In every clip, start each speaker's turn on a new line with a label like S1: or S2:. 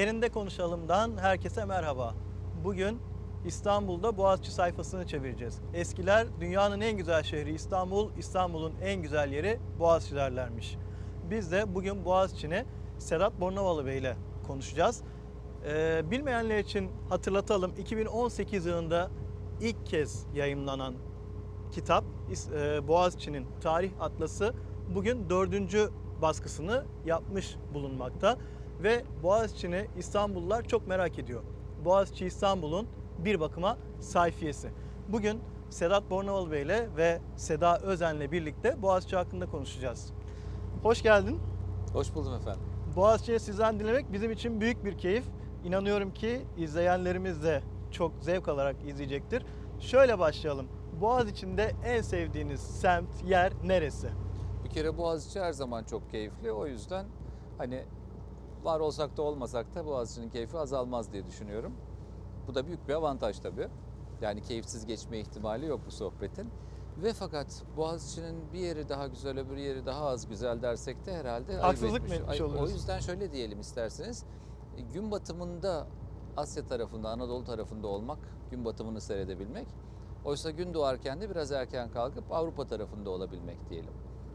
S1: Yerinde Konuşalım'dan herkese merhaba. Bugün İstanbul'da Boğaziçi sayfasını çevireceğiz. Eskiler dünyanın en güzel şehri İstanbul, İstanbul'un en güzel yeri Boğaziçi derlermiş. Biz de bugün Boğaziçi'ni Sedat Bornavalı Bey ile konuşacağız. Ee, bilmeyenler için hatırlatalım 2018 yılında ilk kez yayımlanan kitap e, Boğaziçi'nin Tarih Atlası bugün dördüncü baskısını yapmış bulunmakta ve Boğaziçi'ni İstanbullular çok merak ediyor. Boğaziçi İstanbul'un bir bakıma sayfiyesi. Bugün Sedat Bornavalı Bey ile ve Seda Özen'le birlikte Boğaziçi hakkında konuşacağız. Hoş geldin.
S2: Hoş buldum efendim.
S1: Boğaziçi'ni sizden dinlemek bizim için büyük bir keyif. İnanıyorum ki izleyenlerimiz de çok zevk alarak izleyecektir. Şöyle başlayalım. Boğaziçi'nde en sevdiğiniz semt, yer neresi?
S2: Bir kere Boğaziçi her zaman çok keyifli. O yüzden hani var olsak da olmasak da Boğaziçi'nin keyfi azalmaz diye düşünüyorum. Bu da büyük bir avantaj tabii. Yani keyifsiz geçme ihtimali yok bu sohbetin. Ve fakat Boğaziçi'nin bir yeri daha güzel, öbür yeri daha az güzel dersek de herhalde
S1: Haksızlık mı
S2: etmiş.
S1: oluruz?
S2: O yüzden şöyle diyelim isterseniz. Gün batımında Asya tarafında, Anadolu tarafında olmak, gün batımını seyredebilmek. Oysa gün doğarken de biraz erken kalkıp Avrupa tarafında olabilmek diyelim.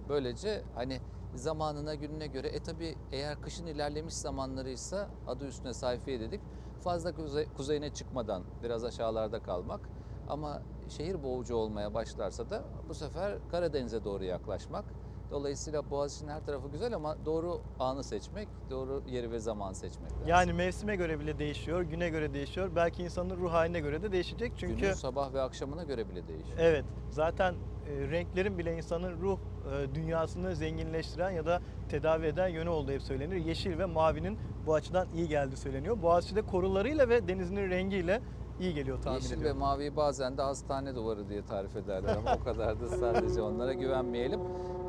S2: Böylece hani zamanına gününe göre e tabi eğer kışın ilerlemiş zamanlarıysa adı üstüne sayfiye dedik fazla kuze- kuzeyine çıkmadan biraz aşağılarda kalmak ama şehir boğucu olmaya başlarsa da bu sefer Karadeniz'e doğru yaklaşmak. Dolayısıyla Boğaziçi'nin her tarafı güzel ama doğru anı seçmek, doğru yeri ve zaman seçmek lazım.
S1: Yani mevsime göre bile değişiyor, güne göre değişiyor. Belki insanın ruh haline göre de değişecek. Çünkü
S2: Günün sabah ve akşamına göre bile değişiyor.
S1: evet zaten e, renklerin bile insanın ruh e, dünyasını zenginleştiren ya da tedavi eden yönü olduğu hep söylenir. Yeşil ve mavinin bu açıdan iyi geldiği söyleniyor. Boğaziçi'de korularıyla ve denizinin rengiyle iyi geliyor tahmin
S2: Yeşil ve
S1: ediyorum.
S2: maviyi bazen de hastane duvarı diye tarif ederler ama o kadar da sadece onlara güvenmeyelim.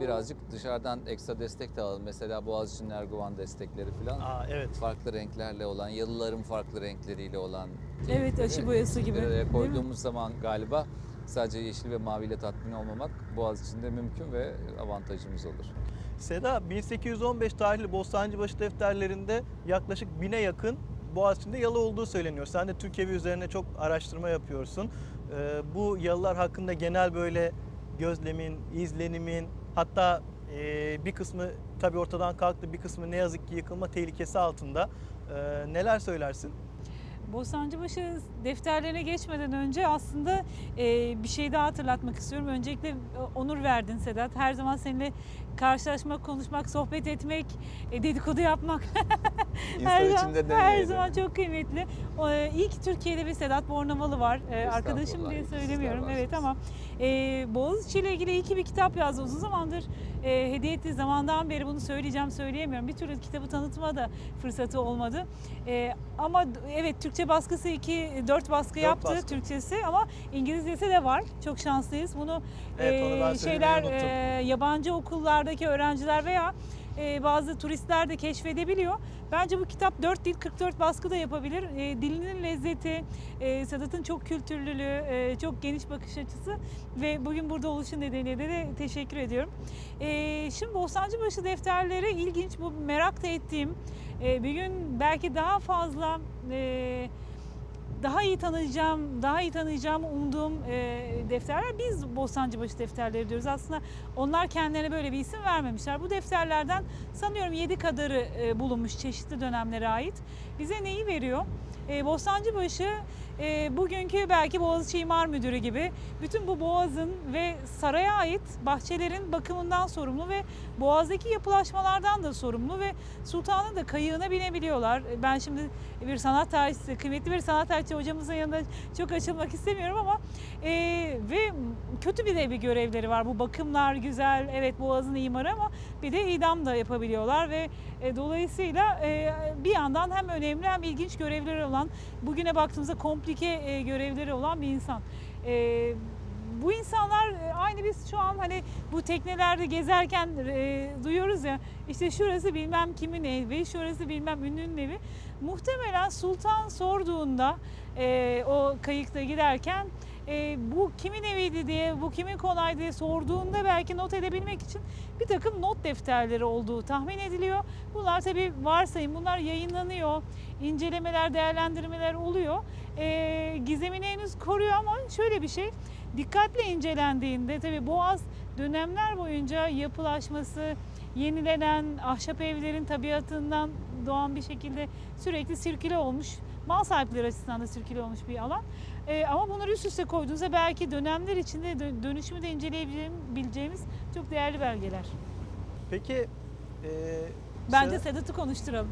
S2: Birazcık dışarıdan ekstra destek de alalım. Mesela Boğaziçi'nin Erguvan destekleri falan.
S1: Aa evet.
S2: Farklı renklerle olan, yalıların farklı renkleriyle olan.
S3: Evet, aşı boyası gibi,
S2: Bir araya koyduğumuz zaman galiba sadece yeşil ve maviyle tatmin olmamak Boğaziçi'nde mümkün ve avantajımız olur.
S1: Seda 1815 tarihli Bostancıbaşı defterlerinde yaklaşık bine yakın Boğaziçi'nde yalı olduğu söyleniyor. Sen de Türkiye üzerine çok araştırma yapıyorsun. Ee, bu yalılar hakkında genel böyle gözlemin, izlenimin hatta e, bir kısmı tabii ortadan kalktı bir kısmı ne yazık ki yıkılma tehlikesi altında. Ee, neler söylersin?
S3: Bostancıbaşı defterlerine geçmeden önce aslında e, bir şey daha hatırlatmak istiyorum. Öncelikle e, onur verdin Sedat. Her zaman seninle karşılaşmak, konuşmak, sohbet etmek, e, dedikodu yapmak her, zaman, her zaman çok kıymetli. E, iyi ki Türkiye'de bir Sedat Bornavalı var. E, arkadaşım diye söylemiyorum. Evet ama e, Boğaziçi ile ilgili iyi ki bir kitap yazdı. Uzun zamandır e, hediye ettiği zamandan beri bunu söyleyeceğim söyleyemiyorum. Bir türlü kitabı tanıtma da fırsatı olmadı. E, ama evet Türkçe baskısı 2 4 baskı
S1: Dört
S3: yaptı
S1: baskı.
S3: Türkçesi ama İngilizcesi de var. Çok şanslıyız. Bunu
S1: Evet,
S3: e, şeyler e, yabancı okullardaki öğrenciler veya e, bazı turistler de keşfedebiliyor. Bence bu kitap 4 dil 44 baskı da yapabilir. E, dilinin lezzeti, e, Sedat'ın çok kültürlülüğü, e, çok geniş bakış açısı ve bugün burada oluşu nedeniyle de, teşekkür ediyorum. Şimdi Bostancıbaşı defterleri ilginç, bu merak da ettiğim, bir gün belki daha fazla daha iyi tanıyacağım, daha iyi tanıyacağımı umduğum e, defterler biz Bostancıbaşı defterleri diyoruz. Aslında onlar kendilerine böyle bir isim vermemişler. Bu defterlerden sanıyorum 7 kadarı e, bulunmuş çeşitli dönemlere ait. Bize neyi veriyor? E, Bostancıbaşı e, bugünkü belki Boğaziçi İmar Müdürü gibi bütün bu boğazın ve saraya ait bahçelerin bakımından sorumlu ve boğazdaki yapılaşmalardan da sorumlu ve sultanın da kayığına binebiliyorlar. Ben şimdi bir sanat tarihçisi, kıymetli bir sanat tarihçi hocamızın yanında çok açılmak istemiyorum ama e, ve kötü bir de bir görevleri var. Bu bakımlar güzel, evet boğazın imarı ama bir de idam da yapabiliyorlar ve e, dolayısıyla e, bir yandan hem önemli hem ilginç görevleri olan, bugüne baktığımızda komplike e, görevleri olan bir insan. E, bu insanlar e, aynı biz şu an hani bu teknelerde gezerken duyuyoruz ya işte şurası bilmem kimin evi, şurası bilmem ünlünün evi. Muhtemelen sultan sorduğunda o kayıkta giderken e, bu kimin eviydi diye, bu kimin konaydı diye sorduğunda belki not edebilmek için bir takım not defterleri olduğu tahmin ediliyor. Bunlar tabii varsayım, bunlar yayınlanıyor, incelemeler, değerlendirmeler oluyor. E, gizemini henüz koruyor ama şöyle bir şey, dikkatle incelendiğinde tabii Boğaz dönemler boyunca yapılaşması, yenilenen ahşap evlerin tabiatından doğan bir şekilde sürekli sirküle olmuş. Mal sahipleri açısından da sirküle olmuş bir alan. Ee, ama bunları üst üste koyduğunuzda belki dönemler içinde dö- dönüşümü de inceleyebileceğimiz çok değerli belgeler.
S1: Peki e,
S3: Bence
S1: Sedat-
S3: Sedat'ı konuşturalım.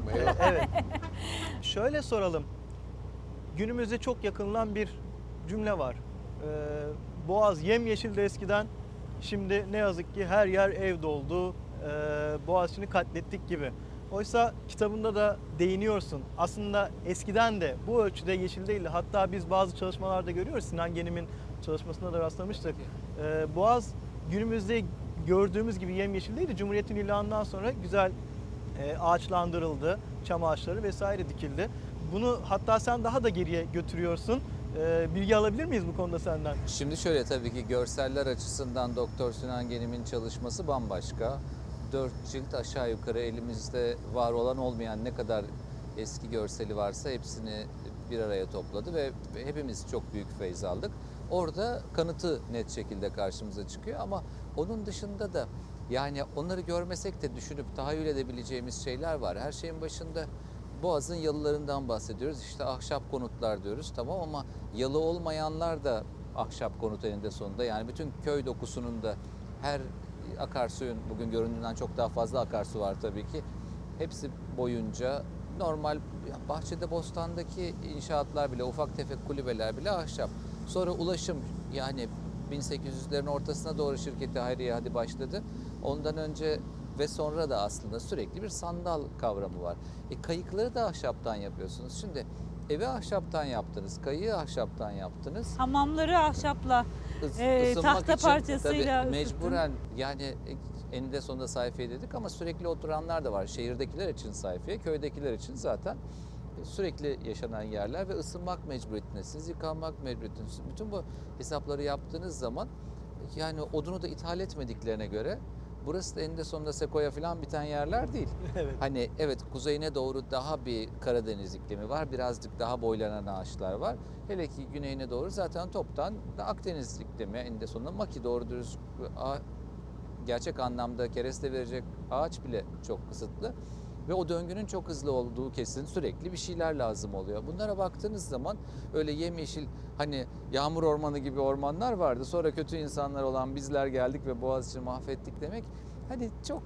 S1: evet. Şöyle soralım. Günümüzde çok yakınılan bir cümle var. Ee, Boğaz yemyeşildi eskiden. Şimdi ne yazık ki her yer ev doldu. Ee, Boğaziçi'ni katlettik gibi. Oysa kitabında da değiniyorsun. Aslında eskiden de bu ölçüde yeşil değildi. Hatta biz bazı çalışmalarda görüyoruz. Sinan Genim'in çalışmasında da rastlamıştık. Ee, Boğaz günümüzde gördüğümüz gibi yemyeşil değildi. Cumhuriyet'in ilanından sonra güzel e, ağaçlandırıldı, çam ağaçları vesaire dikildi. Bunu hatta sen daha da geriye götürüyorsun. E, bilgi alabilir miyiz bu konuda senden?
S2: Şimdi şöyle tabii ki görseller açısından Doktor Sinan Genim'in çalışması bambaşka. Dört cilt aşağı yukarı elimizde var olan olmayan ne kadar eski görseli varsa hepsini bir araya topladı ve hepimiz çok büyük feyz aldık. Orada kanıtı net şekilde karşımıza çıkıyor ama onun dışında da yani onları görmesek de düşünüp tahayyül edebileceğimiz şeyler var. Her şeyin başında Boğaz'ın yalılarından bahsediyoruz. İşte ahşap konutlar diyoruz tamam ama yalı olmayanlar da ahşap konut eninde sonunda. Yani bütün köy dokusunun da her akarsuyun bugün göründüğünden çok daha fazla akarsu var tabii ki. Hepsi boyunca normal bahçede bostandaki inşaatlar bile ufak tefek kulübeler bile ahşap. Sonra ulaşım yani 1800'lerin ortasına doğru şirketi Hayriye hadi başladı. Ondan önce ve sonra da aslında sürekli bir sandal kavramı var. E, kayıkları da ahşaptan yapıyorsunuz. Şimdi evi ahşaptan yaptınız, kayığı ahşaptan yaptınız.
S3: Hamamları ahşapla Ee,
S2: ısınmak
S3: tahta
S2: için
S3: parçasıyla
S2: tabii
S3: ısıttın.
S2: mecburen yani eninde sonunda sayfiye dedik ama sürekli oturanlar da var. Şehirdekiler için sayfiye, köydekiler için zaten sürekli yaşanan yerler ve ısınmak mecburiyetindesiniz, yıkanmak mecburiyetindesiniz. Bütün bu hesapları yaptığınız zaman yani odunu da ithal etmediklerine göre burası da eninde sonunda Sekoya falan biten yerler değil.
S1: evet.
S2: Hani evet kuzeyine doğru daha bir Karadeniz iklimi var. Birazcık daha boylanan ağaçlar var. Hele ki güneyine doğru zaten toptan da Akdeniz iklimi eninde sonunda maki doğru dürüst gerçek anlamda kereste verecek ağaç bile çok kısıtlı. Ve o döngünün çok hızlı olduğu kesin sürekli bir şeyler lazım oluyor. Bunlara baktığınız zaman öyle yemyeşil hani yağmur ormanı gibi ormanlar vardı. Sonra kötü insanlar olan bizler geldik ve Boğaziçi'ni mahvettik demek. Hani çok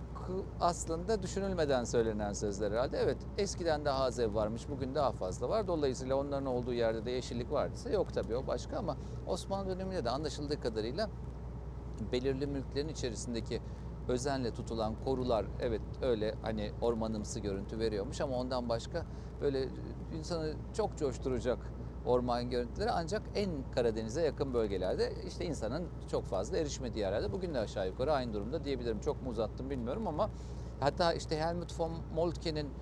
S2: aslında düşünülmeden söylenen sözler herhalde. Evet eskiden daha az ev varmış, bugün daha fazla var. Dolayısıyla onların olduğu yerde de yeşillik vardıysa yok tabii o başka ama Osmanlı döneminde de anlaşıldığı kadarıyla belirli mülklerin içerisindeki özenle tutulan korular evet öyle hani ormanımsı görüntü veriyormuş ama ondan başka böyle insanı çok coşturacak orman görüntüleri ancak en Karadeniz'e yakın bölgelerde işte insanın çok fazla erişmediği yerlerde bugün de aşağı yukarı aynı durumda diyebilirim. Çok mu uzattım bilmiyorum ama hatta işte Helmut von Moltke'nin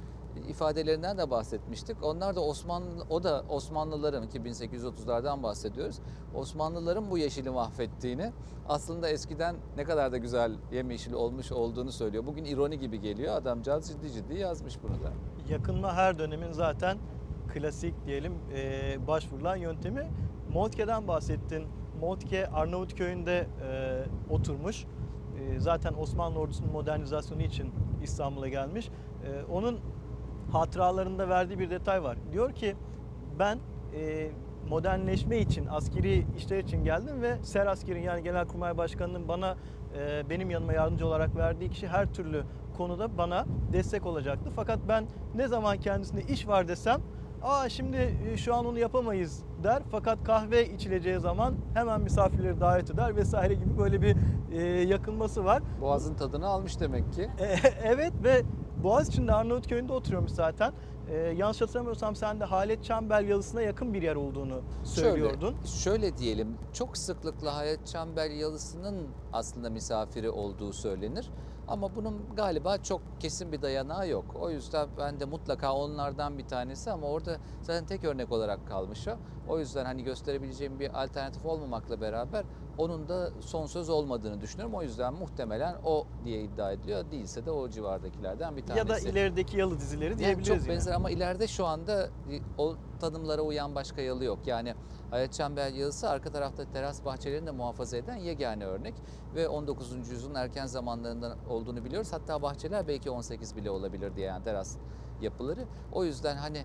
S2: ifadelerinden de bahsetmiştik. Onlar da Osmanlı, o da Osmanlıların ki 1830'lardan bahsediyoruz. Osmanlıların bu yeşili mahvettiğini aslında eskiden ne kadar da güzel yemyeşil olmuş olduğunu söylüyor. Bugün ironi gibi geliyor. Adamcağız ciddi ciddi yazmış bunu da.
S1: Yakınma her dönemin zaten klasik diyelim e, başvurulan yöntemi. Moltke'den bahsettin. Moltke Arnavutköy'ünde e, oturmuş. E, zaten Osmanlı ordusunun modernizasyonu için İstanbul'a gelmiş. E, onun hatıralarında verdiği bir detay var. Diyor ki ben e, modernleşme için, askeri işler için geldim ve Ser Asker'in yani Genelkurmay Başkanı'nın bana e, benim yanıma yardımcı olarak verdiği kişi her türlü konuda bana destek olacaktı. Fakat ben ne zaman kendisine iş var desem Aa şimdi e, şu an onu yapamayız der. Fakat kahve içileceği zaman hemen misafirleri davet eder vesaire gibi böyle bir e, yakınması var.
S2: Boğazın tadını almış demek ki.
S1: E, evet ve Boğaziçi'nde Arnavutköy'ünde oturuyormuş zaten. E, yanlış hatırlamıyorsam sen de Halet Çembel Yalısı'na yakın bir yer olduğunu söylüyordun.
S2: Şöyle, şöyle diyelim, çok sıklıkla Hayat Çember Yalısı'nın aslında misafiri olduğu söylenir. Ama bunun galiba çok kesin bir dayanağı yok. O yüzden ben de mutlaka onlardan bir tanesi ama orada zaten tek örnek olarak kalmış o. O yüzden hani gösterebileceğim bir alternatif olmamakla beraber onun da son söz olmadığını düşünüyorum. O yüzden muhtemelen o diye iddia ediliyor. Değilse de o civardakilerden bir tanesi.
S1: Ya da ilerideki yalı dizileri
S2: Yani
S1: diyebiliriz
S2: çok
S1: yine.
S2: benzer ama ileride şu anda o tanımlara uyan başka yalı yok. Yani Hayat Çember yalısı arka tarafta teras bahçelerini de muhafaza eden yegane örnek ve 19. yüzyılın erken zamanlarından olduğunu biliyoruz. Hatta bahçeler belki 18 bile olabilir diye yani teras yapıları. O yüzden hani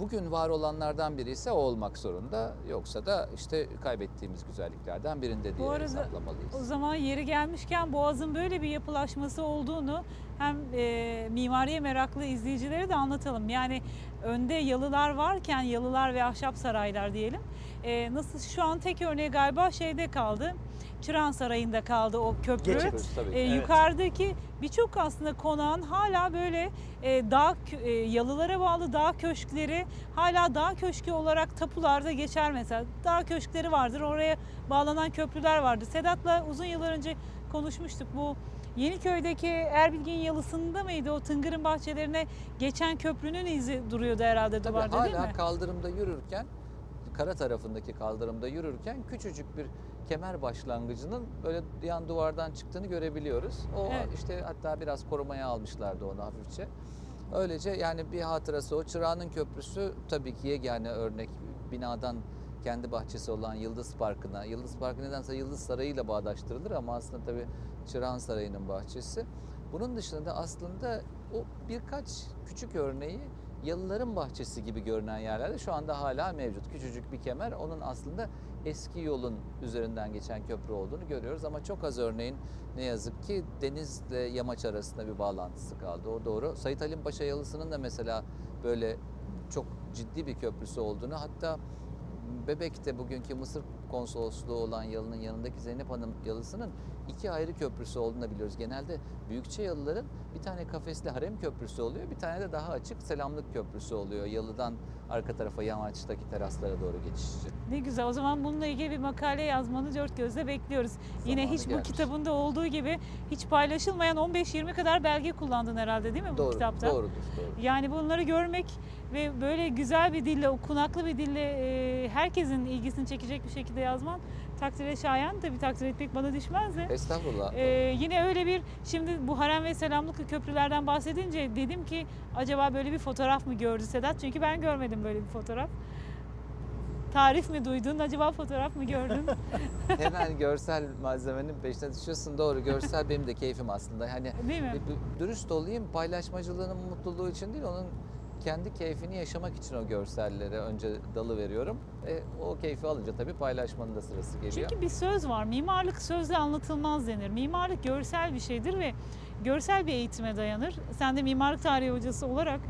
S2: bugün var olanlardan biri ise o olmak zorunda. Yoksa da işte kaybettiğimiz güzelliklerden birinde diye
S3: arada
S2: hesaplamalıyız.
S3: O zaman yeri gelmişken Boğaz'ın böyle bir yapılaşması olduğunu hem e, mimariye meraklı izleyicilere de anlatalım. Yani önde yalılar varken yalılar ve ahşap saraylar diyelim. E, nasıl şu an tek örneği galiba şeyde kaldı. Çırağan Sarayı'nda kaldı o köprü.
S1: Geçit.
S2: Tabii ki.
S3: E,
S1: Evet.
S3: Yukarıdaki birçok aslında konağın hala böyle e, dağ e, yalılara bağlı dağ köşkleri hala dağ köşkü olarak tapularda geçer mesela. Dağ köşkleri vardır. Oraya bağlanan köprüler vardır. Sedat'la uzun yıllar önce konuşmuştuk. Bu Yeniköy'deki Erbilgin Yalısı'nda mıydı? O tıngırın bahçelerine geçen köprünün izi duruyordu herhalde
S2: Tabii
S3: duvarda
S2: hala
S3: değil mi?
S2: kaldırımda yürürken, kara tarafındaki kaldırımda yürürken küçücük bir kemer başlangıcının böyle yan duvardan çıktığını görebiliyoruz. O
S3: Evet.
S2: işte hatta biraz korumaya almışlardı onu hafifçe. Öylece yani bir hatırası o. Çırağan'ın köprüsü tabii ki yegane örnek binadan kendi bahçesi olan Yıldız Parkı'na. Yıldız Parkı nedense Yıldız Sarayı ile bağdaştırılır ama aslında tabii Çırağan Sarayı'nın bahçesi. Bunun dışında aslında o birkaç küçük örneği Yalıların bahçesi gibi görünen yerlerde şu anda hala mevcut. Küçücük bir kemer onun aslında eski yolun üzerinden geçen köprü olduğunu görüyoruz ama çok az örneğin ne yazık ki denizle yamaç arasında bir bağlantısı kaldı. O doğru. Sait Halim Paşa Yalısı'nın da mesela böyle çok ciddi bir köprüsü olduğunu hatta Bebek'te bugünkü Mısır konsolosluğu olan yalının yanındaki Zeynep Hanım yalısının iki ayrı köprüsü olduğunu da biliyoruz. Genelde büyükçe yalıların bir tane kafesli harem köprüsü oluyor. Bir tane de daha açık selamlık köprüsü oluyor. Yalıdan arka tarafa yamaçtaki teraslara doğru geçiş için.
S3: Ne güzel. O zaman bununla ilgili bir makale yazmanı dört gözle bekliyoruz. Yine
S2: Zamanı
S3: hiç bu
S2: gelmiş.
S3: kitabında olduğu gibi hiç paylaşılmayan 15-20 kadar belge kullandın herhalde değil mi bu
S2: Doğru,
S3: kitapta?
S2: Doğrudur, doğru.
S3: Yani bunları görmek ve böyle güzel bir dille, okunaklı bir dille e, herkesin ilgisini çekecek bir şekilde yazman takdire şayan. Tabii takdir etmek bana düşmez de.
S2: Estağfurullah.
S3: Ee, yine öyle bir şimdi bu harem ve selamlıklı köprülerden bahsedince dedim ki acaba böyle bir fotoğraf mı gördü Sedat? Çünkü ben görmedim böyle bir fotoğraf. Tarif mi duydun? Acaba fotoğraf mı gördün?
S2: Hemen görsel malzemenin peşine düşüyorsun. Doğru, görsel benim de keyfim aslında. Hani
S3: Değil mi?
S2: Dürüst olayım, paylaşmacılığının mutluluğu için değil, onun kendi keyfini yaşamak için o görsellere önce dalı veriyorum. E, o keyfi alınca tabii paylaşmanın da sırası geliyor.
S3: Çünkü bir söz var. Mimarlık sözle anlatılmaz denir. Mimarlık görsel bir şeydir ve görsel bir eğitime dayanır. Sen de mimarlık tarihi hocası olarak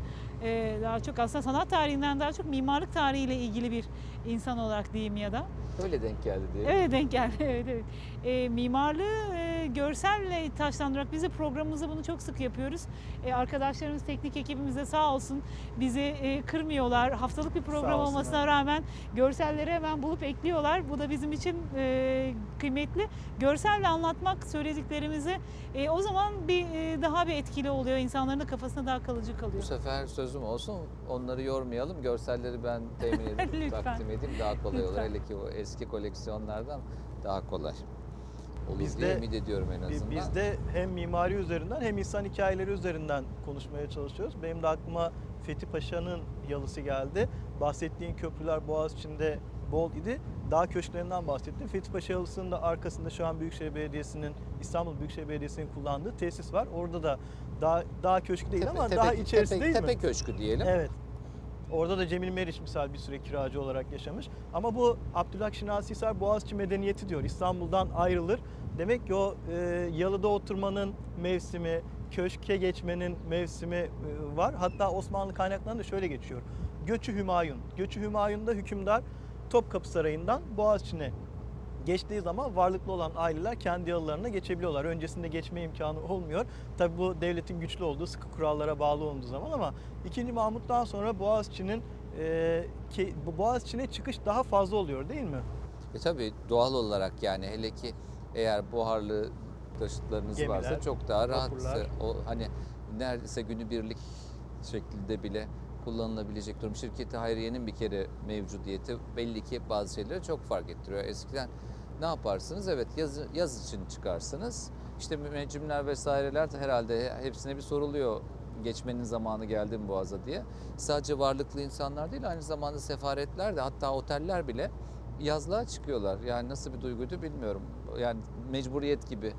S3: e, daha çok aslında sanat tarihinden daha çok mimarlık tarihiyle ilgili bir insan olarak diyeyim ya da.
S2: Öyle denk geldi diye.
S3: Evet denk geldi. Evet, evet. E, mimarlığı görselle taşlandırarak biz de programımızda bunu çok sık yapıyoruz. E, arkadaşlarımız teknik ekibimiz de sağ olsun bizi e, kırmıyorlar. Haftalık bir program
S1: olsunlar.
S3: olmasına rağmen görselleri hemen bulup ekliyorlar. Bu da bizim için e, kıymetli. Görselle anlatmak söylediklerimizi e, o zaman bir e, daha bir etkili oluyor. İnsanların da kafasına daha kalıcı
S2: Bu
S3: kalıyor.
S2: sefer sözüm olsun, onları yormayalım. Görselleri ben temin edip takdim edeyim daha kolay olur.
S3: Lütfen.
S2: Hele ki o eski koleksiyonlardan daha kolay. Olur
S1: Biz
S2: diye
S1: de-
S2: ümit ediyorum en azından.
S1: Biz de hem mimari üzerinden hem insan hikayeleri üzerinden konuşmaya çalışıyoruz. Benim de aklıma Fethi Paşa'nın yalısı geldi. Bahsettiğin köprüler Boğaziçi'nde bol idi. Dağ köşklerinden bahsettim. Fethi Paşa yalısının da arkasında şu an Büyükşehir Belediyesi'nin, İstanbul Büyükşehir Belediyesi'nin kullandığı tesis var. Orada da dağ, dağ köşkü değil
S2: Tepe-
S1: ama
S2: tepe-
S1: daha içerisi
S2: tepe,
S1: değil
S2: tepe
S1: mi?
S2: köşkü diyelim.
S1: Evet. Orada da Cemil Meriç misal bir süre kiracı olarak yaşamış. Ama bu Abdülhak Şinasi Hisar Boğaziçi medeniyeti diyor. İstanbul'dan ayrılır. Demek ki o e, yalıda oturmanın mevsimi, köşke geçmenin mevsimi e, var. Hatta Osmanlı kaynaklarında şöyle geçiyor. Göçü Hümayun. Göçü Hümayun'da hükümdar Topkapı Sarayı'ndan Boğaziçi'ne geçtiği zaman varlıklı olan aileler kendi yalılarına geçebiliyorlar. Öncesinde geçme imkanı olmuyor. Tabi bu devletin güçlü olduğu, sıkı kurallara bağlı olduğu zaman ama 2. Mahmut'tan sonra Boğaziçi'nin e, Boğaziçi'ne çıkış daha fazla oluyor değil mi?
S2: E tabii doğal olarak yani hele ki eğer buharlı taşıtlarınız
S1: Gemiler,
S2: varsa çok daha rahat. O hani neredeyse günübirlik şeklinde bile kullanılabilecek durum. Şirketi Hayriye'nin bir kere mevcudiyeti belli ki bazı şeyleri çok fark ettiriyor. Eskiden ne yaparsınız? Evet yaz, yaz için çıkarsınız. İşte müneccimler vesaireler de herhalde hepsine bir soruluyor geçmenin zamanı geldi mi Boğaz'a diye. Sadece varlıklı insanlar değil aynı zamanda sefaretler de hatta oteller bile yazlığa çıkıyorlar. Yani nasıl bir duyguydu bilmiyorum. Yani mecburiyet gibi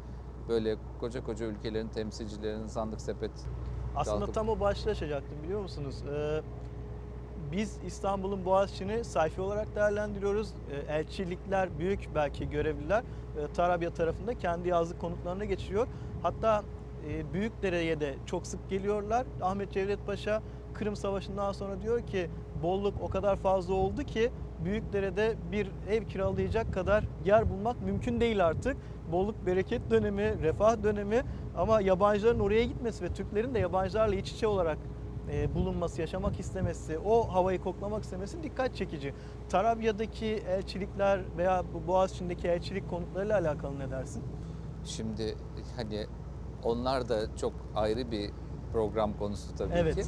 S2: böyle koca koca ülkelerin temsilcilerinin sandık sepet
S1: Aslında
S2: Kalkıp-
S1: tam o başlığı açacaktım biliyor musunuz? Ee, biz İstanbul'un Boğaziçi'ni sayfi olarak değerlendiriyoruz. Ee, elçilikler, büyük belki görevliler e, Tarabya tarafında kendi yazlık konutlarına geçiyor. Hatta e, Büyükdere'ye de çok sık geliyorlar. Ahmet Cevdet Paşa Kırım Savaşı'ndan sonra diyor ki bolluk o kadar fazla oldu ki Büyükdere'de bir ev kiralayacak kadar yer bulmak mümkün değil artık. Bolluk bereket dönemi, refah dönemi ama yabancıların oraya gitmesi ve Türklerin de yabancılarla iç içe olarak e, bulunması, yaşamak istemesi, o havayı koklamak istemesi dikkat çekici. Tarabya'daki elçilikler veya Boğaziçi'ndeki elçilik konutlarıyla alakalı ne dersin?
S2: Şimdi hani onlar da çok ayrı bir program konusu tabii
S1: Evet.
S2: ki.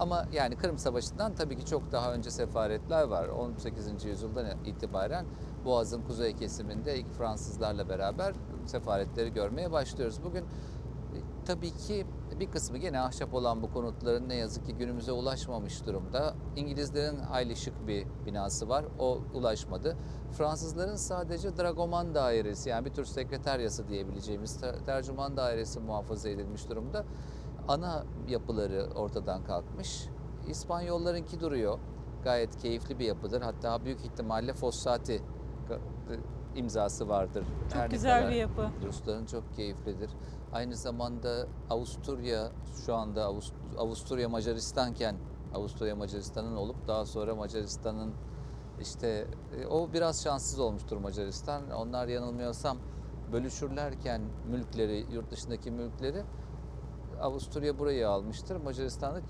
S2: Ama yani Kırım Savaşı'ndan tabii ki çok daha önce sefaretler var. 18. yüzyıldan itibaren Boğaz'ın kuzey kesiminde ilk Fransızlarla beraber sefaretleri görmeye başlıyoruz. Bugün e, tabii ki bir kısmı gene ahşap olan bu konutların ne yazık ki günümüze ulaşmamış durumda. İngilizlerin hayli şık bir binası var. O ulaşmadı. Fransızların sadece dragoman dairesi yani bir tür sekreteryası diyebileceğimiz ter- tercüman dairesi muhafaza edilmiş durumda. Ana yapıları ortadan kalkmış. İspanyollarınki duruyor. Gayet keyifli bir yapıdır. Hatta büyük ihtimalle Fossati ka- imzası vardır.
S3: Çok
S2: Her
S3: güzel
S2: kadar-
S3: bir yapı.
S2: Rusların çok keyiflidir. Aynı zamanda Avusturya şu anda Avust- Avusturya Macaristanken Avusturya Macaristan'ın olup daha sonra Macaristan'ın işte e, o biraz şanssız olmuştur Macaristan. Onlar yanılmıyorsam bölüşürlerken mülkleri, yurt dışındaki mülkleri Avusturya burayı almıştır. Macaristan da e,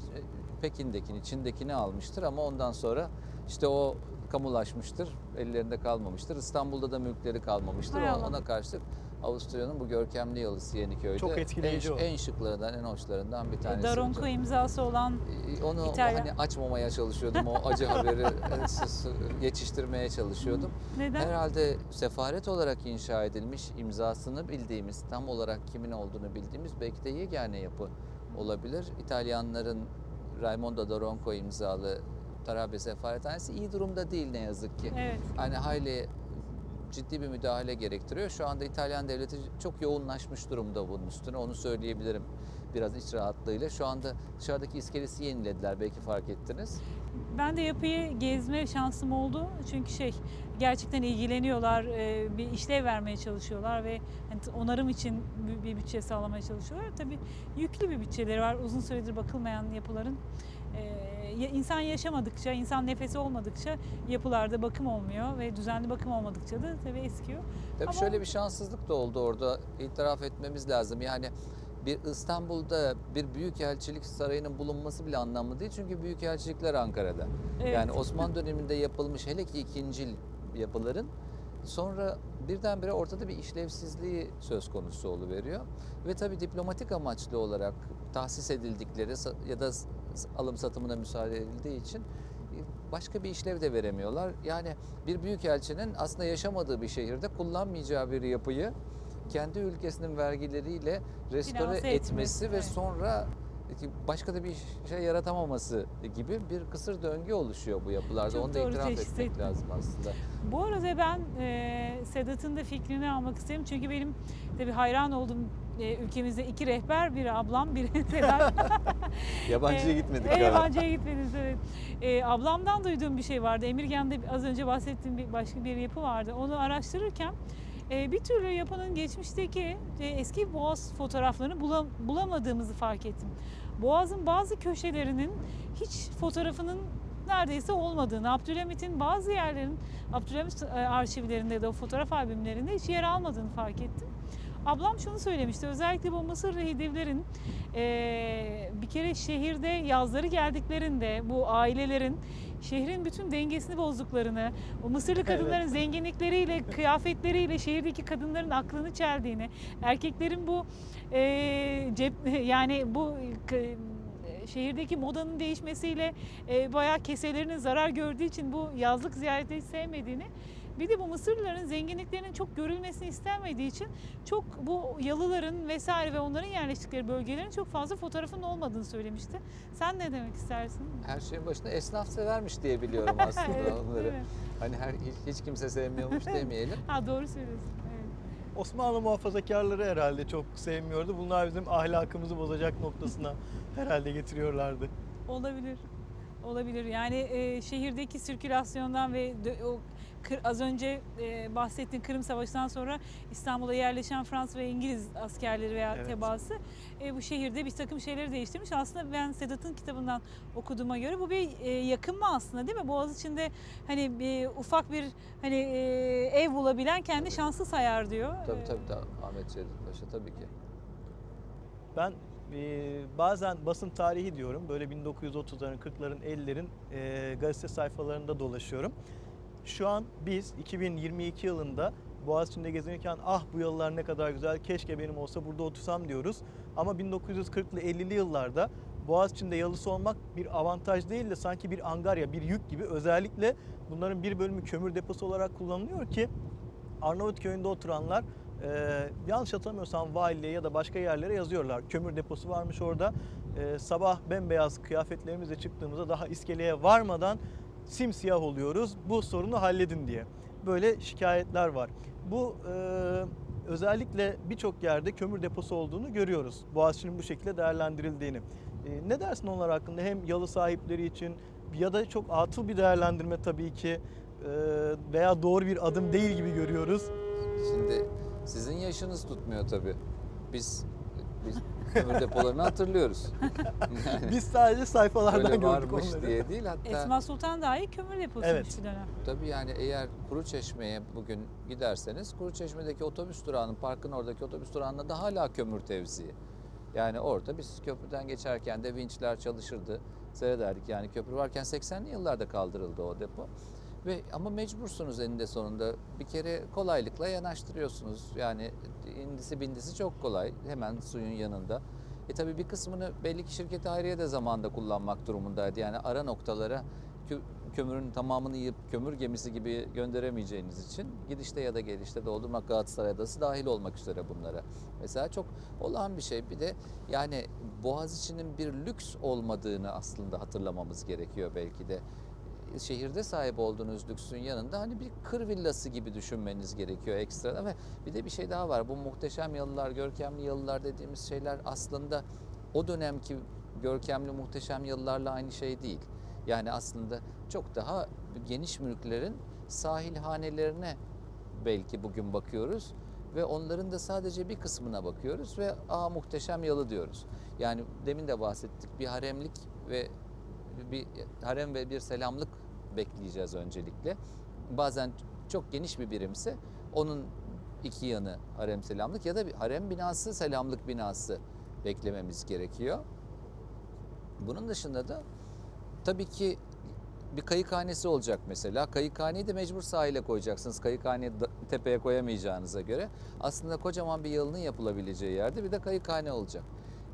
S2: Pekin'dekini, Çin'dekini almıştır ama ondan sonra işte o kamulaşmıştır. Ellerinde kalmamıştır. İstanbul'da da mülkleri kalmamıştır.
S3: Hay.
S2: Ona karşılık Avusturya'nın bu görkemli yalısı Yeniköy'de
S1: Çok etkileyici
S2: en,
S1: o.
S2: en şıklarından, en hoşlarından bir tanesi.
S3: Daronco imzası olan
S2: Ee, Onu
S3: İtalya.
S2: hani açmamaya çalışıyordum. O acı haberi e, geçiştirmeye çalışıyordum.
S3: neden?
S2: Herhalde sefaret olarak inşa edilmiş, imzasını bildiğimiz, tam olarak kimin olduğunu bildiğimiz belki de yegane yapı olabilir. İtalyanların Raimondo Daronco imzalı Tarabya Sefarethanesi iyi durumda değil ne yazık ki.
S3: Evet.
S2: Hani hayli ciddi bir müdahale gerektiriyor. Şu anda İtalyan devleti çok yoğunlaşmış durumda bunun üstüne. Onu söyleyebilirim biraz iç rahatlığıyla. Şu anda dışarıdaki iskelesi yenilediler belki fark ettiniz.
S3: Ben de yapıyı gezme şansım oldu. Çünkü şey gerçekten ilgileniyorlar, e, bir işlev vermeye çalışıyorlar ve hani onarım için bir bütçe sağlamaya çalışıyorlar. Tabii yüklü bir bütçeleri var. Uzun süredir bakılmayan yapıların. E, ya- insan yaşamadıkça, insan nefesi olmadıkça yapılarda bakım olmuyor ve düzenli bakım olmadıkça da tabii eskiyor.
S2: Tabii
S3: Ama-
S2: şöyle bir şanssızlık da oldu orada. İtiraf etmemiz lazım. Yani bir İstanbul'da bir büyükelçilik sarayının bulunması bile anlamlı değil. Çünkü büyükelçilikler Ankara'da.
S3: Evet.
S2: Yani Osmanlı döneminde yapılmış hele ki ikincil yapıların sonra birdenbire ortada bir işlevsizliği söz konusu veriyor Ve tabii diplomatik amaçlı olarak tahsis edildikleri ya da alım satımına müsaade edildiği için e, başka bir işlev de veremiyorlar. Yani bir büyükelçinin aslında yaşamadığı bir şehirde kullanmayacağı bir yapıyı kendi ülkesinin vergileriyle restore
S3: Finanse
S2: etmesi
S3: etmesi,
S2: ve
S3: evet.
S2: sonra başka da bir şey yaratamaması gibi bir kısır döngü oluşuyor bu yapılarda.
S3: Çok
S2: Onu da itiraf etmek
S3: ettin.
S2: lazım aslında.
S3: Bu arada ben e, Sedat'ın da fikrini almak isterim. Çünkü benim tabii hayran olduğum e, ülkemizde iki rehber, biri ablam, biri Sedat.
S2: Yabancıya
S3: Ee,
S2: gitmedik
S3: e,
S2: galiba.
S3: Yabancıya gitmediniz evet. Ee, ablamdan duyduğum bir şey vardı. Emirgan'da az önce bahsettiğim bir başka bir yapı vardı. Onu araştırırken e, bir türlü yapının geçmişteki e, eski boğaz fotoğraflarını bula- bulamadığımızı fark ettim. Boğazın bazı köşelerinin hiç fotoğrafının neredeyse olmadığını, Abdülhamit'in bazı yerlerin Abdülhamit e, arşivlerinde da o fotoğraf albümlerinde hiç yer almadığını fark ettim. Ablam şunu söylemişti. Özellikle bu Mısırlı Hidivlerin eee, bir kere şehirde yazları geldiklerinde bu ailelerin şehrin bütün dengesini bozduklarını, o Mısırlı kadınların zenginlikleriyle, kıyafetleriyle şehirdeki kadınların aklını çeldiğini, erkeklerin bu eee, cep yani bu k- şehirdeki modanın değişmesiyle e, bayağı keselerinin zarar gördüğü için bu yazlık ziyareti sevmediğini bir de bu Mısırlıların zenginliklerinin çok görülmesini istenmediği için çok bu yalıların vesaire ve onların yerleştikleri bölgelerin çok fazla fotoğrafının olmadığını söylemişti. Sen ne demek istersin?
S2: Her şeyin başında esnaf severmiş diye biliyorum aslında
S3: Evet,
S2: onları. Hani her hiç, hiç kimse sevmiyormuş demeyelim.
S3: Ha doğru söylüyorsun. Evet.
S1: Osmanlı muhafazakarları herhalde çok sevmiyordu. Bunlar bizim ahlakımızı bozacak noktasına herhalde getiriyorlardı.
S3: Olabilir. Olabilir. Yani e, şehirdeki sirkülasyondan ve dö- o kır- az önce e, bahsettiğin Kırım Savaşı'ndan sonra İstanbul'a yerleşen Fransız ve İngiliz askerleri veya
S1: Evet.
S3: tebaası e, bu şehirde bir takım şeyleri değiştirmiş. Aslında ben Sedat'ın kitabından okuduğuma göre bu bir e, yakınma aslında değil mi? Boğaziçi'nde hani bir ufak bir hani e, ev bulabilen kendi
S2: Tabii.
S3: şanslı sayar diyor.
S2: Tabii
S3: E,
S2: tabii tabii Ahmet Cevdet Paşa tabii ki.
S1: Ben e, bazen basın tarihi diyorum. Böyle 1930'ların, 40'ların, 50'lerin e, gazete sayfalarında dolaşıyorum. Şu an biz 2022 yılında Boğaziçi'nde gezinirken ah bu yıllar ne kadar güzel keşke benim olsa burada otursam diyoruz. Ama 1940'lı 50'li yıllarda Boğaziçi'nde yalısı olmak bir avantaj değil de sanki bir angarya, bir yük gibi. Özellikle bunların bir bölümü kömür deposu olarak kullanılıyor ki Arnavutköy'ünde oturanlar e, yanlış hatırlamıyorsam valiliğe ya da başka yerlere yazıyorlar. Kömür deposu varmış orada. E, sabah bembeyaz kıyafetlerimizle çıktığımızda daha iskeleye varmadan simsiyah oluyoruz. Bu sorunu halledin diye. Böyle şikayetler var. Bu e, özellikle birçok yerde kömür deposu olduğunu görüyoruz. Boğaziçi'nin bu şekilde değerlendirildiğini. E, ne dersin onlar hakkında? Hem yalı sahipleri için ya da çok atıl bir değerlendirme tabii ki e, veya doğru bir adım değil gibi görüyoruz.
S2: Şimdi sizin yaşınız tutmuyor tabii. Biz biz kömür depolarını hatırlıyoruz. Yani
S1: Biz sadece sayfalardan
S2: öyle
S1: gördük
S2: varmış
S1: onları.
S2: diye değil hatta
S3: Esma Sultan dahi kömür deposuymuş
S1: Evet.
S3: bir dönem.
S2: tabii yani eğer Kuruçeşme'ye bugün giderseniz Kuruçeşme'deki otobüs durağının parkın oradaki otobüs durağında da hala kömür tevziği. Yani orada biz köprüden geçerken de vinçler çalışırdı. Seyrederdik yani köprü varken 80'li yıllarda kaldırıldı o depo. Ve ama mecbursunuz eninde sonunda bir kere kolaylıkla yanaştırıyorsunuz. Yani indisi bindisi çok kolay hemen suyun yanında. E tabii bir kısmını belli ki şirketi hayriye de zamanda kullanmak durumundaydı. Yani ara noktalara kö- kömürün tamamını yiyip kömür gemisi gibi gönderemeyeceğiniz için gidişte ya da gelişte doldurmak Galatasaray Adası dahil olmak üzere bunlara. Mesela çok olağan bir şey. Bir de yani Boğaziçi'nin bir lüks olmadığını aslında hatırlamamız gerekiyor belki de. Şehirde sahip olduğunuz lüksün yanında hani bir kır villası gibi düşünmeniz gerekiyor ekstra. Ve bir de bir şey daha var. Bu muhteşem yalılar, görkemli yalılar dediğimiz şeyler aslında o dönemki görkemli muhteşem yalılarla aynı şey değil. Yani aslında çok daha geniş mülklerin sahil hanelerine belki bugün bakıyoruz ve onların da sadece bir kısmına bakıyoruz ve aa muhteşem yalı diyoruz. Yani demin de bahsettik bir haremlik ve bir harem ve bir selamlık bekleyeceğiz öncelikle. Bazen çok geniş bir birimse onun iki yanı harem selamlık ya da bir harem binası selamlık binası beklememiz gerekiyor. Bunun dışında da tabii ki bir kayıkhanesi olacak mesela. Kayıkhaneyi de mecbur sahile koyacaksınız. Kayıkhaneyi tepeye koyamayacağınıza göre. Aslında kocaman bir yılının yapılabileceği yerde bir de kayıkhane olacak.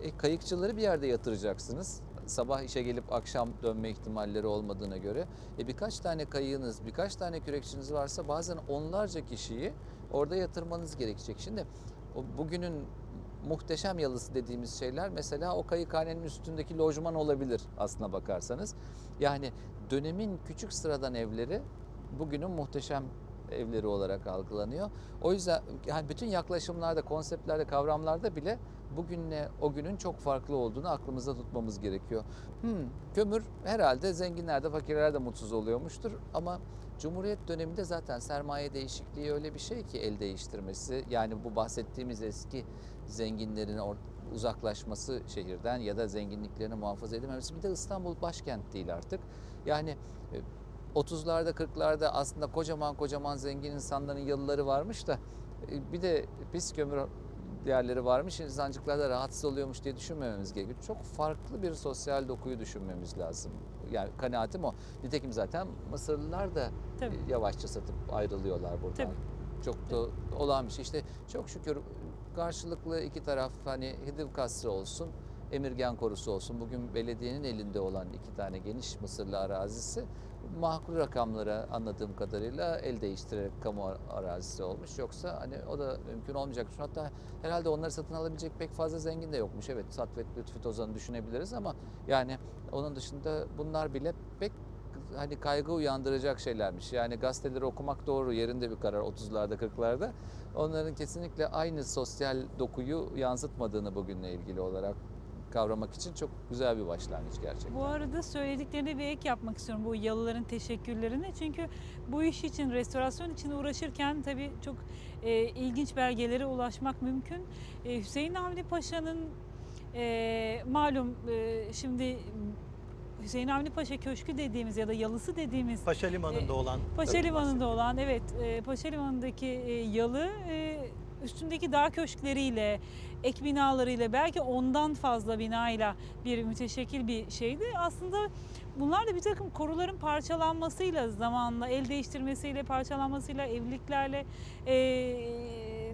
S2: E, kayıkçıları bir yerde yatıracaksınız. Sabah işe gelip akşam dönme ihtimalleri olmadığına göre. E, birkaç tane kayığınız, birkaç tane kürekçiniz varsa bazen onlarca kişiyi orada yatırmanız gerekecek. Şimdi o bugünün muhteşem yalısı dediğimiz şeyler mesela o kayıkhanenin üstündeki lojman olabilir aslına bakarsanız. Yani dönemin küçük sıradan evleri bugünün muhteşem evleri olarak algılanıyor. O yüzden yani bütün yaklaşımlarda, konseptlerde, kavramlarda bile bugünle o günün çok farklı olduğunu aklımızda tutmamız gerekiyor. Hmm, kömür herhalde zenginler de fakirler de mutsuz oluyormuştur ama Cumhuriyet döneminde zaten sermaye değişikliği öyle bir şey ki el değiştirmesi. Yani bu bahsettiğimiz eski zenginlerin uzaklaşması şehirden ya da zenginliklerini muhafaza edememesi. Bir de İstanbul başkent değil artık. Yani e, 30'larda 40'larda aslında kocaman kocaman zengin insanların yılları varmış da e, bir de pis kömür yerleri varmış, insancıklar da rahatsız oluyormuş diye düşünmememiz gerekiyor. Çok farklı bir sosyal dokuyu düşünmemiz lazım. Yani kanaatim o. Nitekim zaten Mısırlılar da
S3: Tabii.
S2: yavaşça satıp ayrılıyorlar buradan.
S3: Tabii.
S2: Çok da olağan bir şey. İşte çok şükür karşılıklı iki taraf hani Hidiv kasrı olsun, Emirgen korusu olsun. Bugün belediyenin elinde olan iki tane geniş Mısırlı arazisi mahkul rakamlara anladığım kadarıyla el değiştirerek kamu arazisi olmuş. Yoksa hani o da mümkün olmayacakmış. Hatta herhalde onları satın alabilecek pek fazla zengin de yokmuş. Evet Satvet Lütfü Tozan'ı düşünebiliriz ama yani onun dışında bunlar bile pek hani kaygı uyandıracak şeylermiş. Yani gazeteleri okumak doğru yerinde bir karar 30'larda 40'larda. Onların kesinlikle aynı sosyal dokuyu yansıtmadığını bugünle ilgili olarak kavramak için çok güzel bir başlangıç gerçekten.
S3: Bu arada söylediklerine bir ek yapmak istiyorum bu yalıların teşekkürlerini. Çünkü bu iş için, restorasyon için uğraşırken tabii çok e, ilginç belgelere ulaşmak mümkün. E, Hüseyin Avni Paşa'nın e, malum e, şimdi Hüseyin Avni Paşa Köşkü dediğimiz ya da yalısı dediğimiz
S1: Paşa Limanı'nda olan.
S3: Paşa Limanı'nda olan evet e, Paşa Limanı'ndaki e, yalı e, üstündeki dağ köşkleriyle ek binalarıyla belki ondan fazla binayla bir müteşekkil bir şeydi. Aslında bunlar da bir takım koruların parçalanmasıyla zamanla el değiştirmesiyle parçalanmasıyla evliliklerle e,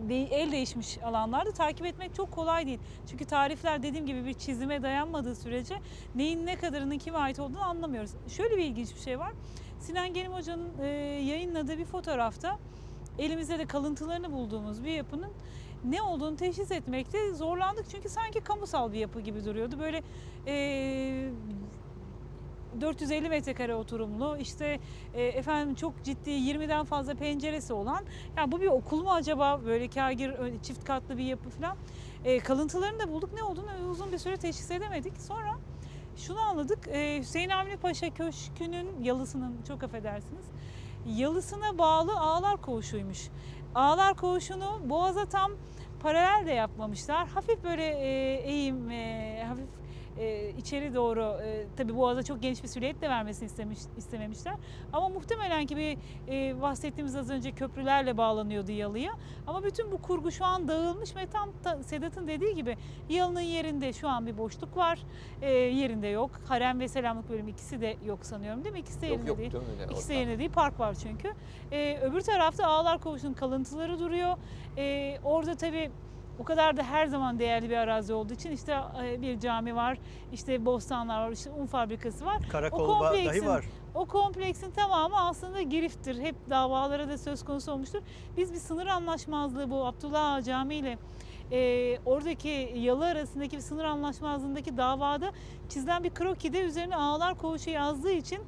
S3: de- el değişmiş alanlarda takip etmek çok kolay değil. Çünkü tarifler dediğim gibi bir çizime dayanmadığı sürece neyin ne kadarının kime ait olduğunu anlamıyoruz. Şöyle bir ilginç bir şey var. Sinan Gelim Hoca'nın e, yayınladığı bir fotoğrafta elimizde de kalıntılarını bulduğumuz bir yapının ne olduğunu teşhis etmekte zorlandık. Çünkü sanki kamusal bir yapı gibi duruyordu. Böyle e, 450 metrekare oturumlu işte e, efendim çok ciddi 20'den fazla penceresi olan ya bu bir okul mu acaba? Böyle kagir çift katlı bir yapı falan. E, kalıntılarını da bulduk. Ne olduğunu uzun bir süre teşhis edemedik. Sonra şunu anladık. E, Hüseyin Avni Paşa Köşkü'nün yalısının çok affedersiniz yalısına bağlı ağlar koğuşuymuş. Ağlar koğuşunu boğaza tam paralel de yapmamışlar. Hafif böyle e, eğim e, hafif e, içeri doğru e, tabii boğaza çok geniş bir silüet de vermesini istemiş, istememişler. Ama muhtemelen ki bir e, bahsettiğimiz az önce köprülerle bağlanıyordu yalıya. Ama bütün bu kurgu şu an dağılmış ve tam da Sedat'ın dediği gibi yalının yerinde şu an bir boşluk var. E, yerinde yok. Harem ve selamlık bölümü ikisi de yok sanıyorum değil mi? İkisi de
S2: Yok
S3: yerinde
S2: yok
S3: değil.
S2: öyle
S3: İkisi de yerinde değil. Park var çünkü. Ee, öbür tarafta Ağlar Koğuşu'nun kalıntıları duruyor. Ee, orada tabii o kadar da her zaman değerli bir arazi olduğu için işte e, bir cami var, işte bostanlar var, işte un fabrikası var.
S1: Karakol
S3: O
S1: dahi var.
S3: O kompleksin tamamı aslında giriftir. Hep davalara da söz konusu olmuştur. Biz bir sınır anlaşmazlığı bu Abdullah Ağa Camii ile e, oradaki yalı arasındaki bir sınır anlaşmazlığındaki davada çizilen bir krokide üzerine Ağlar Koğuşu yazdığı için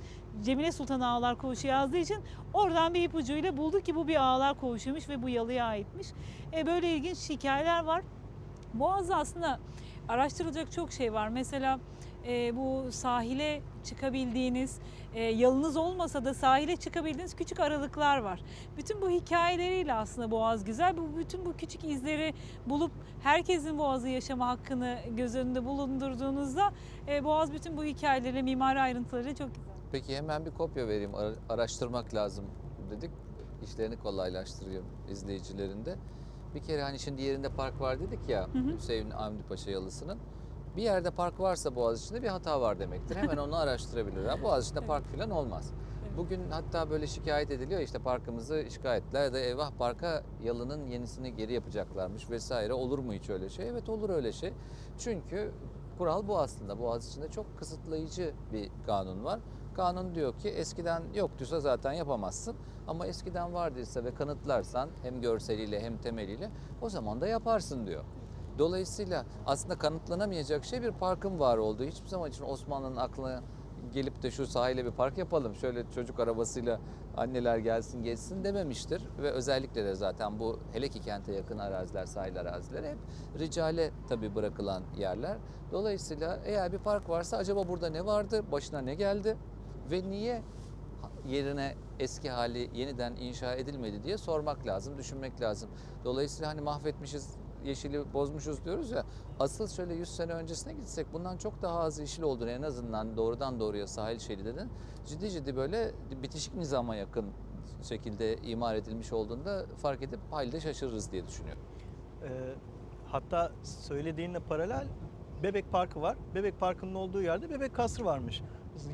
S3: Cemile Sultan Ağlar Koğuşu yazdığı için oradan bir ipucuyla bulduk ki bu bir Ağlar Koğuşuymuş ve bu yalıya aitmiş. E, böyle ilginç hikayeler var. Boğaz'da aslında araştırılacak çok şey var. Mesela e, bu sahile çıkabildiğiniz, e, yalınız olmasa da sahile çıkabildiğiniz küçük aralıklar var. Bütün bu hikayeleriyle aslında Boğaz güzel. Bu bütün bu küçük izleri bulup herkesin Boğaz'ı yaşama hakkını göz önünde bulundurduğunuzda e, Boğaz bütün bu hikayeleri, mimari ayrıntıları çok güzel.
S2: Peki hemen bir kopya vereyim. Ara- Araştırmak lazım dedik. İşlerini kolaylaştırıyor izleyicilerin de. Bir kere hani şimdi yerinde park var dedik ya
S3: Hı hı.
S2: Hüseyin Avni Paşa yalısının. Bir yerde park varsa Boğaz içinde bir hata var demektir. Hemen onu araştırabilirler. Boğaz içinde
S3: Evet.
S2: park falan olmaz.
S3: Evet.
S2: Bugün hatta böyle şikayet ediliyor işte parkımızı işgal ettiler da eyvah parka yalının yenisini geri yapacaklarmış vesaire. Olur mu hiç öyle şey? Evet olur öyle şey. Çünkü kural bu aslında. Boğaz içinde çok kısıtlayıcı bir kanun var. Kanun diyor ki eskiden yoktuysa zaten yapamazsın. Ama eskiden vardıysa ve kanıtlarsan hem görseliyle hem temeliyle o zaman da yaparsın diyor. Dolayısıyla aslında kanıtlanamayacak şey bir parkın var olduğu. Hiçbir zaman için Osmanlı'nın aklına gelip de şu sahile bir park yapalım. Şöyle çocuk arabasıyla anneler gelsin geçsin dememiştir. Ve özellikle de zaten bu hele ki kente yakın araziler, sahil arazileri hep ricale tabii bırakılan yerler. Dolayısıyla eğer bir park varsa acaba burada ne vardı, başına ne geldi ve niye yerine eski hali yeniden inşa edilmedi diye sormak lazım, düşünmek lazım. Dolayısıyla hani mahvetmişiz, yeşili bozmuşuz diyoruz ya. Asıl şöyle 100 sene öncesine gitsek bundan çok daha az yeşil olduğunu en azından doğrudan doğruya sahil şeridinin ciddi ciddi böyle bitişik nizama yakın şekilde imar edilmiş olduğunda fark edip halde şaşırırız diye düşünüyorum.
S1: Ee, hatta söylediğinle paralel Bebek Parkı var. Bebek Parkı'nın olduğu yerde Bebek Kasrı varmış.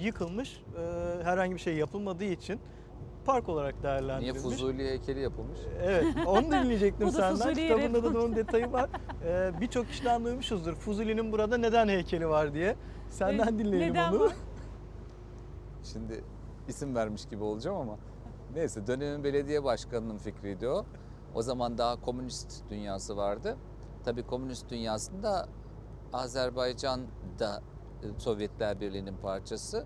S1: Yıkılmış, e, herhangi bir şey yapılmadığı için park olarak
S2: Niye
S1: değerlendirilmiş.
S2: Fuzuli heykeli yapılmış?
S1: Evet, onu dinleyecektim
S3: da
S1: senden. Kitabında
S3: yeri.
S1: da onun detayı var. Ee, Birçok kişiden duymuşuzdur. Fuzuli'nin burada neden heykeli var diye. Senden
S3: E,
S1: dinleyelim
S3: neden
S1: onu.
S3: var?
S2: Şimdi isim vermiş gibi olacağım ama neyse dönemin belediye başkanının fikriydi o. O zaman daha komünist dünyası vardı. Tabii komünist dünyasında Azerbaycan da e, Sovyetler Birliği'nin parçası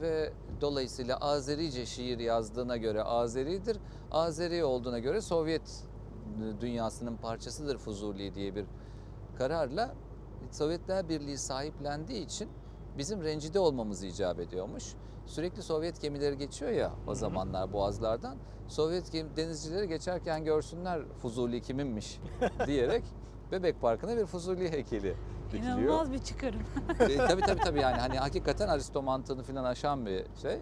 S2: ve dolayısıyla Azerice şiir yazdığına göre Azeridir. Azeri olduğuna göre Sovyet e, dünyasının parçasıdır Fuzuli diye bir kararla Sovyetler Birliği sahiplendiği için bizim rencide olmamız icap ediyormuş. Sürekli Sovyet gemileri geçiyor ya o zamanlar boğazlardan. Sovyet gemi, denizcileri geçerken görsünler Fuzuli kiminmiş diyerek Bebek Parkı'na bir Fuzuli heykeli dikiliyor.
S3: İnanılmaz bir çıkarım.
S2: e, tabii tabii tabii yani hani hakikaten Aristo mantığını falan aşan bir şey.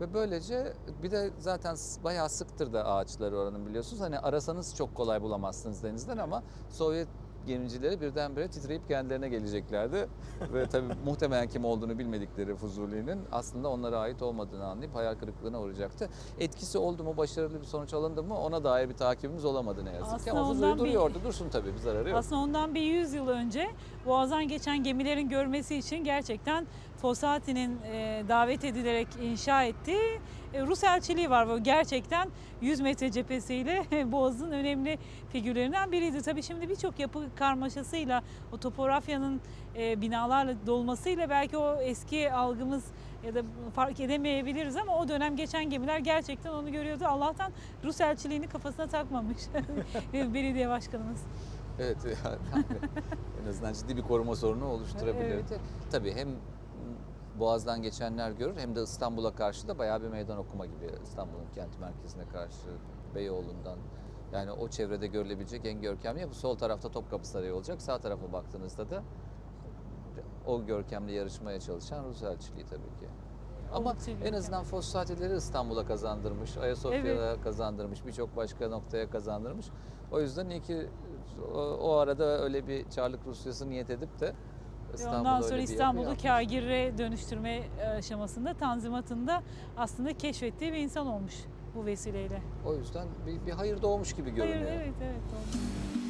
S2: Ve böylece bir de zaten bayağı sıktır da ağaçları oranın biliyorsunuz. Hani arasanız çok kolay bulamazsınız denizden ama Sovyet gemicileri birdenbire titreyip kendilerine geleceklerdi. Ve tabii muhtemelen kim olduğunu bilmedikleri Fuzuli'nin aslında onlara ait olmadığını anlayıp hayal kırıklığına uğrayacaktı. Etkisi oldu mu, başarılı bir sonuç alındı mı ona dair bir takibimiz olamadı ne yazık ki.
S3: Aslında
S2: Ama Fuzuli
S3: ondan bir-
S2: duruyordu, dursun tabii bir zararı yok.
S3: Aslında ondan bir 100 yıl önce Boğaz'dan geçen gemilerin görmesi için gerçekten Fossati'nin e, davet edilerek inşa ettiği e, Rus elçiliği var. Bu gerçekten 100 metre cephesiyle Boğaz'ın önemli figürlerinden biriydi. Tabii şimdi birçok yapı karmaşasıyla, o topografyanın e, binalarla dolmasıyla belki o eski algımız ya da fark edemeyebiliriz ama o dönem geçen gemiler gerçekten onu görüyordu. Allah'tan Rus elçiliğini kafasına takmamış belediye başkanımız.
S2: Evet yani en azından ciddi bir koruma sorunu oluşturabilirdi. Tabii hem Boğaz'dan geçenler görür hem de İstanbul'a karşı da bayağı bir meydan okuma gibi İstanbul'un kent merkezine karşı Beyoğlu'ndan yani o çevrede görülebilecek en görkemli yapı sol tarafta Topkapı Sarayı olacak. Sağ tarafa baktığınızda da o görkemle yarışmaya çalışan Rus elçiliği tabii ki. Ama en
S3: görkemli.
S2: azından fosfatleri İstanbul'a kazandırmış, Ayasofya'da kazandırmış, birçok başka noktaya kazandırmış. O yüzden iyi ki o, o arada öyle bir Çarlık Rusyası niyet edip de
S3: Ve
S2: İstanbul'a
S3: Ondan sonra İstanbul'u kagirre dönüştürme aşamasında Tanzimat'ında aslında keşfettiği bir insan olmuş bu vesileyle.
S2: O yüzden bir, bir hayır doğmuş gibi görünüyor.
S3: Hayır, evet evet. doğru.